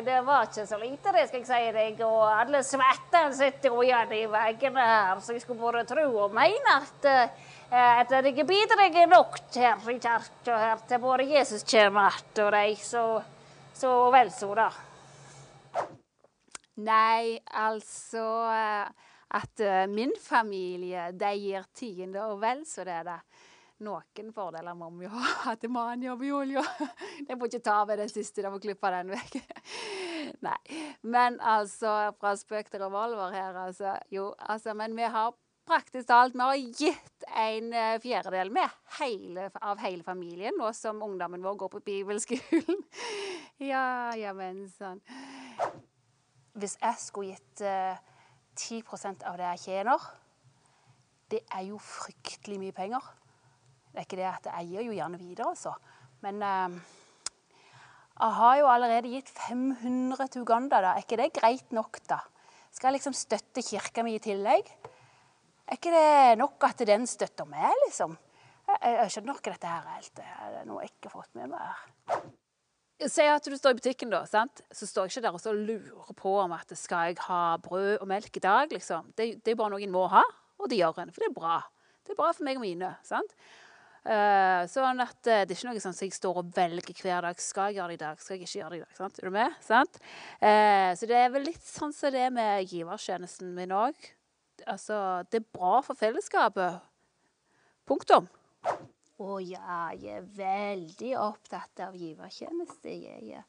det, var ikke så lite, det skal jeg si deg. Og alle svettene sitter jo igjen i veggene her, så jeg skulle bare tro og mene at at jeg bidrar nok her i kirka til både Jesus kommer att og de, så, så vel så, da. Nei, altså at uh, min familie de gir tiende og vel så det er det. Noen fordeler må vi ha at mannen jobber i olja. Jeg får ikke ta med den siste, jeg må klippe den vekk. Nei. Men altså, fra spøk til revolver her, altså. Jo, altså, men vi har praktisk talt Vi har gitt en eh, fjerdedel med hele, av hele familien nå som ungdommen vår går på bibelskolen. ja, ja, men sånn. Hvis jeg skulle gitt uh, 10 av det jeg tjener, det er jo fryktelig mye penger. Det er ikke det at jeg gir jo gjerne videre, altså. Men uh, jeg har jo allerede gitt 500 til Uganda. da. Er ikke det greit nok, da? Skal jeg liksom støtte kirka mi i tillegg? Er ikke det nok at den støtter meg, liksom? Jeg, jeg skjønner ikke dette her helt. Det er noe jeg ikke har fått med meg her. Si at du står i butikken, da. sant? Så står jeg ikke der og lurer på om at skal jeg ha brød og melk i dag. liksom. Det, det er bare noe en må ha, og det gjør en. For det er bra. Det er bra for meg og mine. sant? Uh, sånn at uh, Det er ikke noe sånn som jeg står og velger hver dag. Skal jeg gjøre det i dag? Skal jeg ikke gjøre det i dag? Sant? Er du med? Sant? Uh, så det er vel litt sånn som det er med givertjenesten min òg. Altså, det er bra for fellesskapet. Punktum. Å ja, jeg er veldig opptatt av givertjeneste. Jeg, jeg,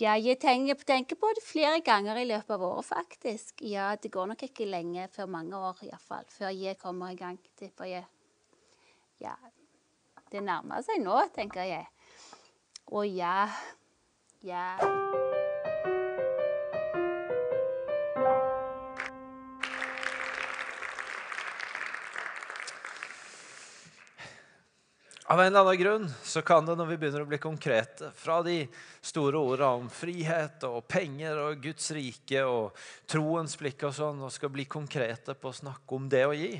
ja, jeg tenker, tenker, på det flere ganger i løpet av året, faktisk. Ja, det går nok ikke lenge før mange år, iallfall, før jeg kommer i gang, tipper jeg. Ja, det nærmer seg nå, tenker jeg. Å ja. Ja. Av en eller annen grunn så kan det når vi begynner å bli konkrete, fra de store ordene om frihet og penger og Guds rike og troens blikk og sånn, og skal bli konkrete på å snakke om det å gi,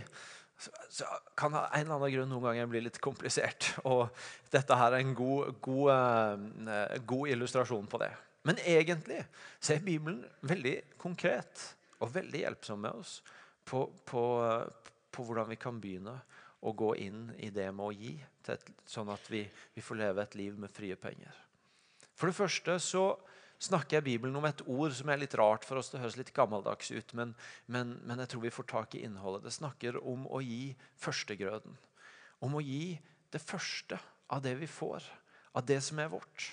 så, kan av en eller annen grunn noen ganger bli litt komplisert. Og dette her er en god, god, uh, god illustrasjon på det. Men egentlig så er Bibelen veldig konkret og veldig hjelpsom med oss på, på, på hvordan vi kan begynne å gå inn i det med å gi, et, sånn at vi, vi, får leve et liv med frie penger. For det første så snakker jeg Bibelen om et ord som er litt rart for oss. Det høres litt gammeldags ut, men, men, men jeg tror vi får tak i innholdet. Det snakker om å gi førstegrøden. Om å gi det første av det vi får, av det som er vårt.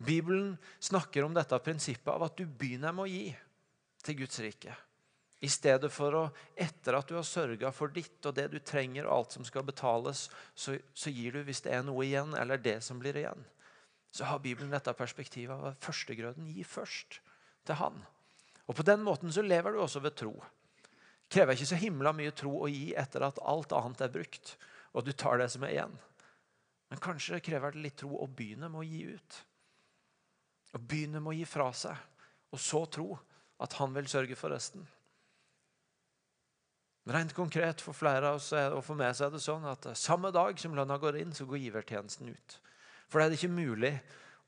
Bibelen snakker om dette prinsippet av at du begynner med å gi til Guds rike. I stedet for å, etter at du har sørga for ditt og det du trenger, og alt som skal betales, så, så, gir du hvis det er noe igjen, eller det som blir igjen. Så har Bibelen dette perspektivet av at førstegrøden gi først til Han. Og På den måten så lever du også ved tro. Krever ikke så himla mye tro å gi etter at alt annet er brukt, og du tar det som er igjen. Men kanskje krever det litt tro å begynne med å gi ut. Å begynne med å gi fra seg, og så tro at Han vil sørge for resten. Rent konkret for flere av oss og for meg så er det sånn at samme dag som lønna går inn, så går givertjenesten ut. For det er ikke mulig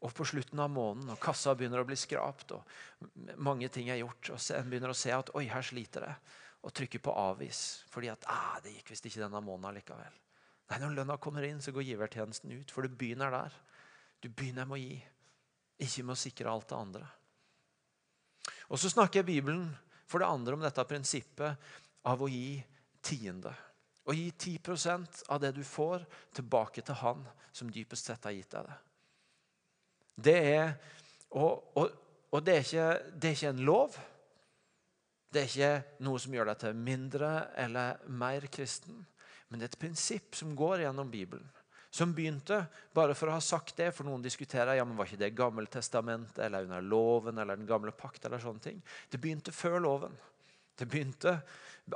og på slutten av måneden, og kassa begynner å bli skrapt, og mange ting er gjort, og en begynner å se at oi, her sliter det, og trykker på avvis fordi at det gikk visst ikke denne måneden likevel. Nei, Når lønna kommer inn, så går givertjenesten ut, for du begynner der. Du begynner med å gi, ikke med å sikre alt det andre. Og Så snakker Bibelen for det andre om dette prinsippet av å gi tiende. Å gi 10% av det du får, tilbake til Han som dypest sett har gitt deg det. Det er, og, og, og det, er ikke, det er ikke en lov. Det er ikke noe som gjør deg til mindre eller mer kristen. Men det er et prinsipp som går gjennom Bibelen. Som begynte, bare for å ha sagt det, for noen diskuterer ja, men var ikke det Gammeltestamentet eller under loven eller den gamle pakt. eller sånne ting. Det begynte før loven. Det begynte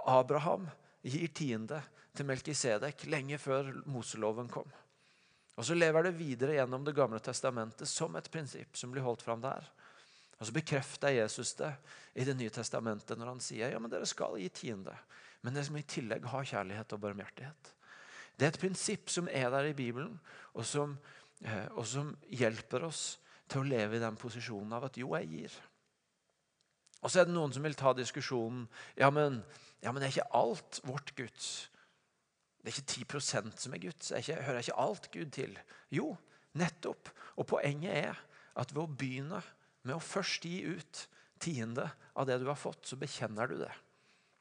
Abraham gir tiende til Melkisedek lenge før Moseloven kom. Og Så lever det videre gjennom Det gamle testamentet som et prinsipp som blir holdt fram der. Og Så bekrefter Jesus det i Det nye testamentet når han sier ja, men dere skal gi tiende, men dere som i tillegg har kjærlighet og barmhjertighet. Det er et prinsipp som er der i Bibelen, og som, eh, og som hjelper oss til å leve i den posisjonen av at jo, jeg gir. Og så er det noen som vil ta diskusjonen ja, men, ja, men er ikke alt vårt Guds? Det er ikke 10% som er Guds. Er ikke, hører ikke alt Gud til? Jo, nettopp. Og poenget er at ved å begynne med å først gi ut tiende av det du har fått, så bekjenner du det.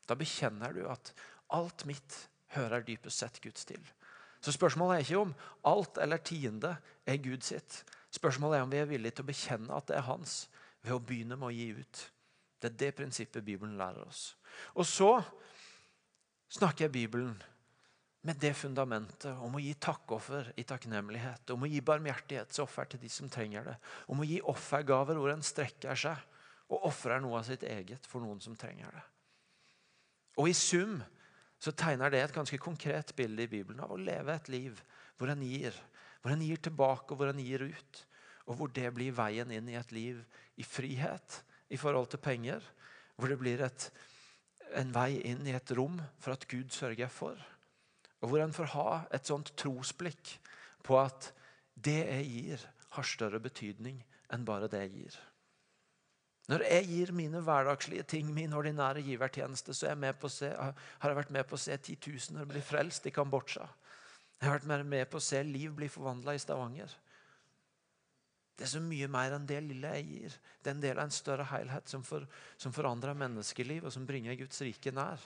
Da bekjenner du at alt mitt hører dypest sett Guds til. Så spørsmålet er ikke om alt eller tiende er Gud sitt. Spørsmålet er om vi er villige til å bekjenne at det er hans, ved å begynne med å gi ut. Det er det prinsippet Bibelen lærer oss. Og så snakker jeg Bibelen med det fundamentet om å gi takkoffer i takknemlighet, om å gi barmhjertighetsoffer til de som trenger det, om å gi offergaver hvor en strekker seg og ofrer noe av sitt eget for noen som trenger det. Og i sum så tegner det et ganske konkret bilde i Bibelen av å leve et liv hvor en gir. Hvor en gir tilbake, og hvor en gir ut. Og hvor det blir veien inn i et liv i frihet i forhold til penger. Hvor det blir et, en vei inn i et rom for at Gud sørger for. Og hvor en får ha et sånt trosblikk på at det jeg gir, har større betydning enn bare det jeg gir. Når jeg gir mine hverdagslige ting, min ordinære givertjeneste, så jeg se, har jeg vært med på å se titusener bli frelst i Kambodsja. Jeg har vært med på å se liv bli forvandla i Stavanger. Det er så mye mer enn det lille jeg gir. Det er en del av en større helhet som, for, som forandrer menneskeliv, og som bringer Guds rike nær.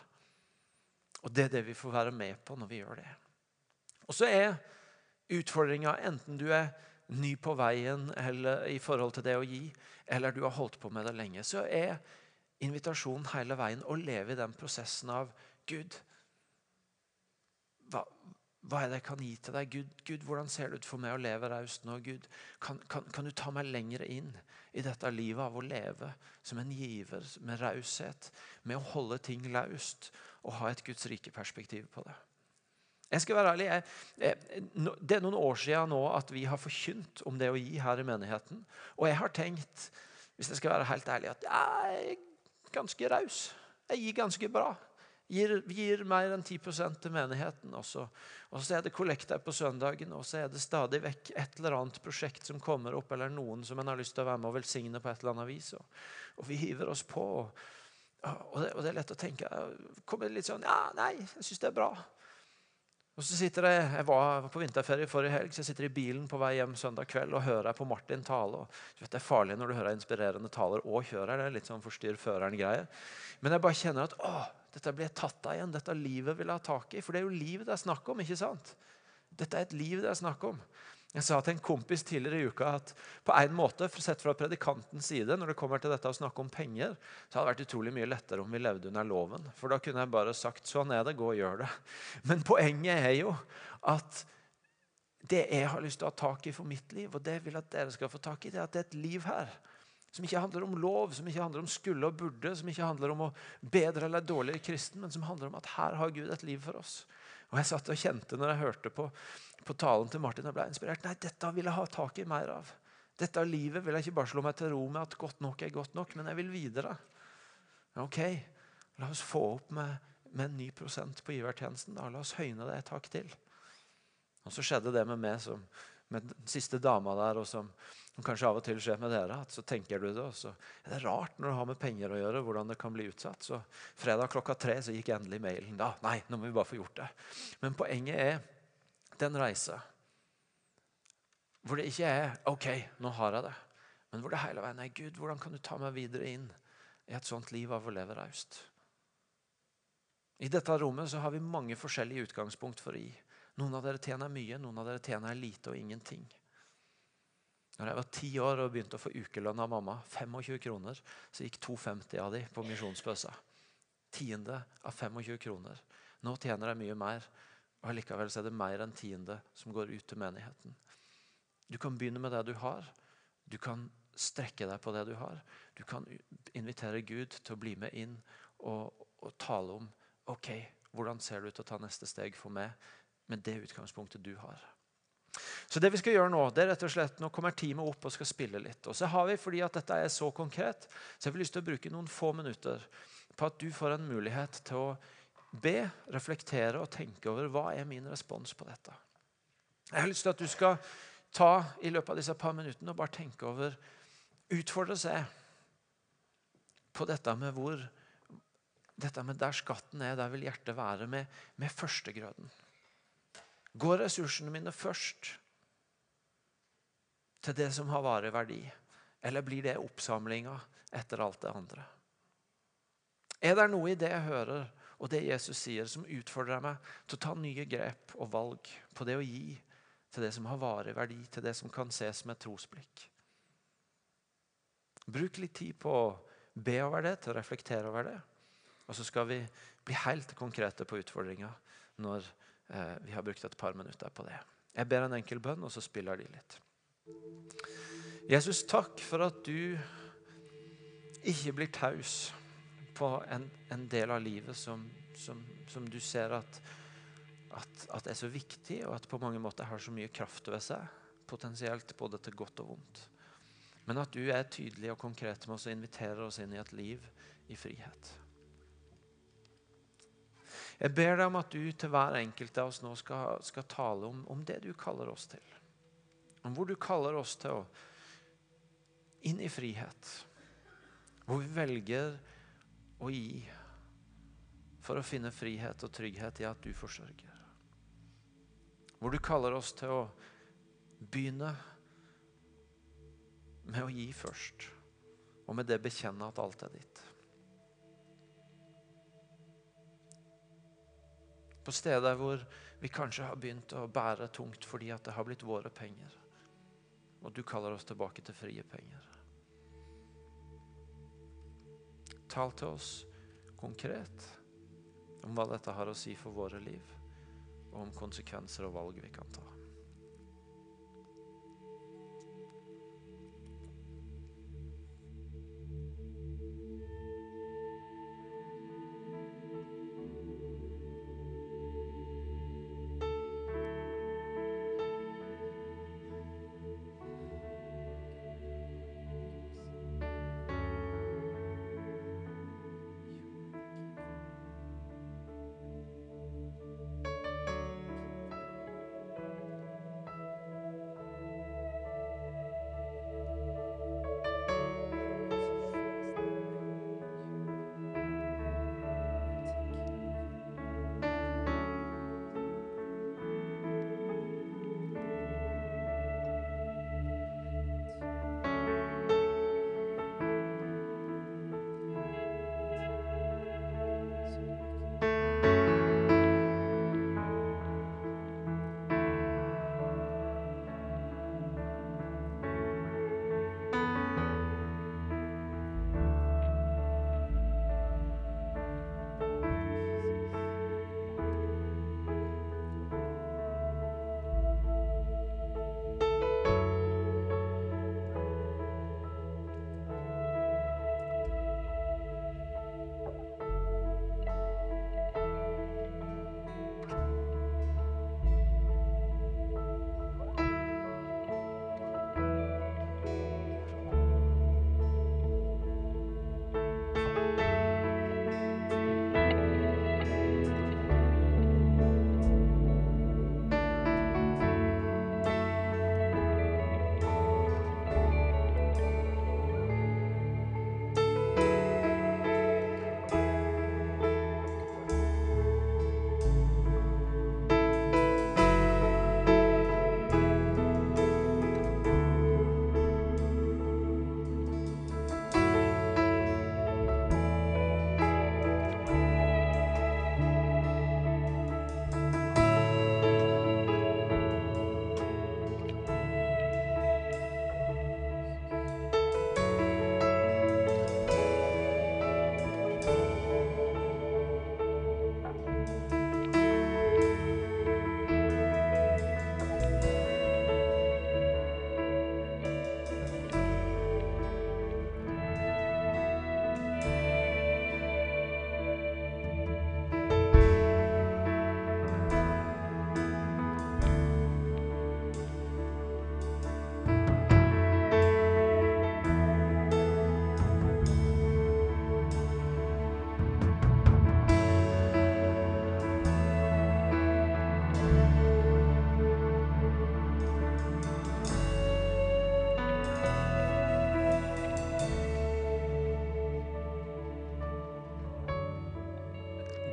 Og Det er det vi får være med på når vi gjør det. Og så er utfordringa, enten du er ny på veien eller i forhold til det å gi, eller du har holdt på med det lenge, så er invitasjonen hele veien å leve i den prosessen av Gud. Hva, er det jeg kan gi til deg? Gud, Gud, hvordan ser det ut for meg å leve raust nå? Gud, kan, kan, kan, du ta meg lenger inn i dette livet av å leve som en giver med raushet, med å holde ting laust og ha et Guds rike perspektiv på det? Jeg skal være ærlig, jeg, Det er noen år siden nå at vi har forkynt om det å gi her i menigheten. Og jeg har tenkt, hvis jeg skal være helt ærlig, at jeg er ganske raus. Jeg gir ganske bra. Gir, gir mer enn 10 til menigheten. Også. Og så er det kollekter på søndagen, og så er det stadig vekk et eller annet prosjekt som kommer opp, eller noen som en har lyst til å være med og velsigne på et eller annet vis. Og, og vi hiver oss på. Og, og, det, og, det, er lett å tenke kommer litt sånn Ja, nei, jeg syns det er bra. Og så sitter jeg, jeg var på vinterferie forrige helg, så jeg sitter i bilen på vei hjem søndag kveld og hører på Martin tale. Og, vet, det er farlig når du hører inspirerende taler og kjører. det er litt sånn forstyrr føreren-greier. Men jeg bare kjenner at å, dette blir jeg tatt av igjen. Dette livet vil jeg ha tak i. For det er jo livet det er snakk om. ikke sant? Dette er et liv det er snakk om. Jeg sa til en kompis tidligere i uka at på en måte, sett fra predikantens side, når det kommer til dette å snakke om penger, så hadde det vært utrolig mye lettere om vi levde under loven. For da kunne jeg bare sagt sånn er det, gå og gjør det. Men poenget er jo at det jeg har lyst til å ha tak i for mitt liv, og det vil at dere skal få tak i, det er at det er et liv her som ikke handler om lov, som ikke handler om skulle og burde, som ikke handler om å bedre eller dårligere kristen, men som handler om at her har Gud et liv for oss. Og Jeg satt og kjente når jeg hørte på, på talen til Martin og ble inspirert. Nei, dette vil jeg ha tak i mer av. Dette livet vil jeg ikke bare slå meg til ro med at godt nok er godt nok, men jeg vil videre. Ok, la oss få opp med, med prosent på givertjenesten. Da. La oss høyne det et hakk til. Og så skjedde det med meg som med den siste dama der, og som, som, kanskje av og til skjer med dere. at Så tenker du det, og så er det rart når det har med penger å gjøre, hvordan det kan bli utsatt. Så fredag klokka tre så gikk endelig mailen. Da, nei, nå må vi bare få gjort det. Men poenget er den reisa hvor det ikke er OK, nå har jeg det. Men hvor det hele veien er Gud, hvordan kan du ta meg videre inn i et sånt liv av å leve raust? I dette rommet så har vi mange forskjellige utgangspunkt for å gi. Noen av dere tjener mye, noen av dere tjener lite og ingenting. Når jeg var ti år og begynte å få ukelønn av mamma, 25 kroner, så gikk 2,50 av de på misjonsbøssa. Tiende av 25 kroner. Nå tjener jeg mye mer, og likevel er det mer enn tiende som går ut til menigheten. Du kan begynne med det du har. Du kan strekke deg på det du har. Du kan invitere Gud til å bli med inn og, og tale om ok, hvordan ser det ut å ta neste steg for meg med det utgangspunktet du har. Så det vi skal gjøre Nå det er rett og slett, nå kommer teamet opp og skal spille litt. Og så har vi, fordi at dette er så konkret, så har vi lyst til å bruke noen få minutter på at du får en mulighet til å be, reflektere og tenke over hva er min respons på dette. Jeg har lyst til at du skal ta i løpet av disse par minuttene og bare tenke over Utfordre seg på dette med hvor dette med der skatten er, der vil hjertet være med, med førstegrøden. Går ressursene mine først til det som har varig verdi? Eller blir det oppsamlinga etter alt det andre? Er det noe i det jeg hører, og det Jesus sier, som utfordrer meg til å ta nye grep og valg på det å gi til det som har varig verdi, til det som kan ses med trosblikk? Bruk litt tid på å be over det, til å reflektere over det. Og så skal vi bli helt konkrete på utfordringa når eh, vi har brukt et par minutter på det. Jeg ber en enkel bønn, og så spiller de litt. Jesus, takk for at du ikke blir taus på en, en del av livet som, som, som du ser at, at, at, er så viktig, og at på mange måter har så mye kraft ved seg. Potensielt både til godt og vondt. Men at du er tydelig og konkret med oss og inviterer oss inn i et liv i frihet. Jeg ber deg om at du til hver enkelt av oss nå skal, skal tale om, om, det du kaller oss til. Om hvor du kaller oss til å inn i frihet. Hvor vi velger å gi for å finne frihet og trygghet i at du forsørger. Hvor du kaller oss til å begynne med å gi først, og med det bekjenne at alt er ditt. På steder hvor vi kanskje har begynt å bære tungt fordi at det har blitt våre penger, og du kaller oss tilbake til frie penger. Tal til oss konkret om hva dette har å si for våre liv, og om konsekvenser og valg vi kan ta.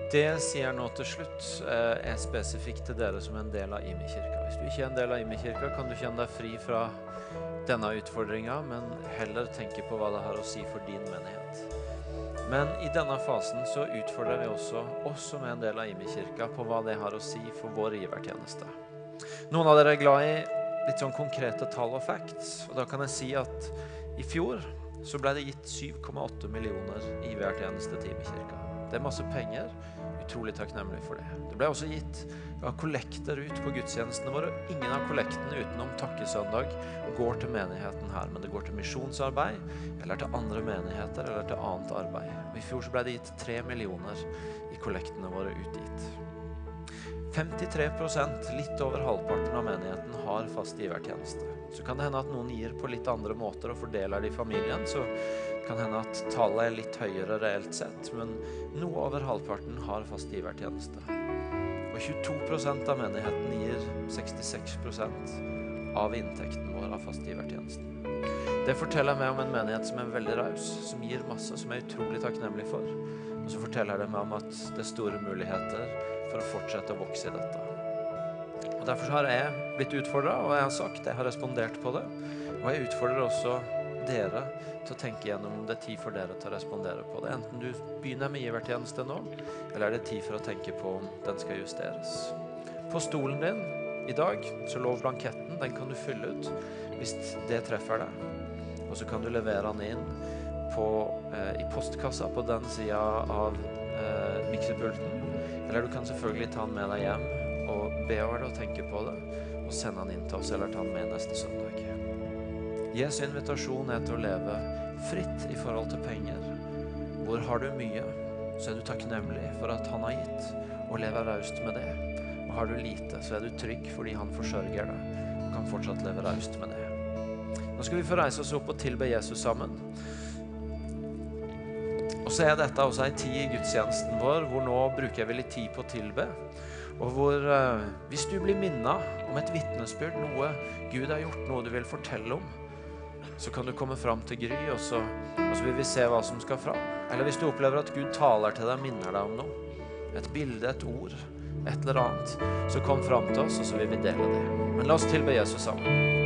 Det sier jeg nå til slutt, eh, er spesifikt til dere som er en del av Imi-kirka. Hvis du ikke er en del av Imi-kirka, kan du kjenne deg fri fra denne utfordringa, men heller tenke på hva det har å si for din menighet. Men i denne fasen så utfordrer vi også oss som er en del av Imi-kirka, på hva det har å si for vår givertjeneste. Noen av dere er glad i litt sånn konkrete tall og facts. Og da kan jeg si at i fjor så ble det gitt 7,8 millioner i givertjeneste til Imi-kirka. Det er masse penger. Utrolig takknemlig for det. Det ble også gitt ja, kollekter ut på gudstjenestene våre. Ingen av kollektene utenom takkesøndag går til menigheten her, men det går til misjonsarbeid eller til andre menigheter eller til annet arbeid. I fjor så ble det gitt tre millioner i kollektene våre utgitt. 53% litt over halvparten av menigheten, har fast givertjeneste. Så kan det hende at noen gir på litt andre måter og fordeler det i familien. Så kan hende at tallet er litt høyere reelt sett, men noe over halvparten har fast givertjeneste. Og 22% av menigheten gir 66% av inntekten vår av fast givertjenesten. Det forteller meg om en menighet som er veldig raus, som gir masse, som jeg er utrolig takknemlig for. Og så forteller det meg om at det er store muligheter for å fortsette å vokse i dette. Og Derfor har jeg blitt utfordra, og jeg har sagt, jeg har respondert på det. Og jeg utfordrer også dere til å tenke gjennom om det er tid for dere til å respondere på det. Enten du begynner med givertjeneste nå, eller er det tid for å tenke på om den skal justeres. På stolen din i dag så lå blanketten. Den kan du fylle ut hvis det treffer deg. Og så kan du levere den inn på, eh, i postkassa på den sida av eh, miksepulten. Eller du kan selvfølgelig ta den med deg hjem og be over det og tenke på det. Og sende den inn til oss, eller ta den med neste søndag. Jesu invitasjon er til å leve fritt i forhold til penger. Hvor har du mye, så er du takknemlig for at han har gitt, og lever raust med det. Og har du lite, så er du trygg fordi han forsørger deg, og kan fortsatt leve raust med det. Nå skal vi få reise oss opp og tilbe Jesus sammen. Og så er dette også ei tid i gudstjenesten vår hvor nå bruker vi litt tid på å tilbe. Og hvor eh, hvis du blir minna om et vitnesbyrd, noe Gud har gjort, noe du vil fortelle om, så kan du komme fram til Gry, og så, og så vil vi se hva som skal fram. Eller hvis du opplever at Gud taler til deg, minner deg om noe, et bilde, et ord, et eller annet, så kom fram til oss, og så vil vi dele det. Men la oss tilbe Jesus sammen.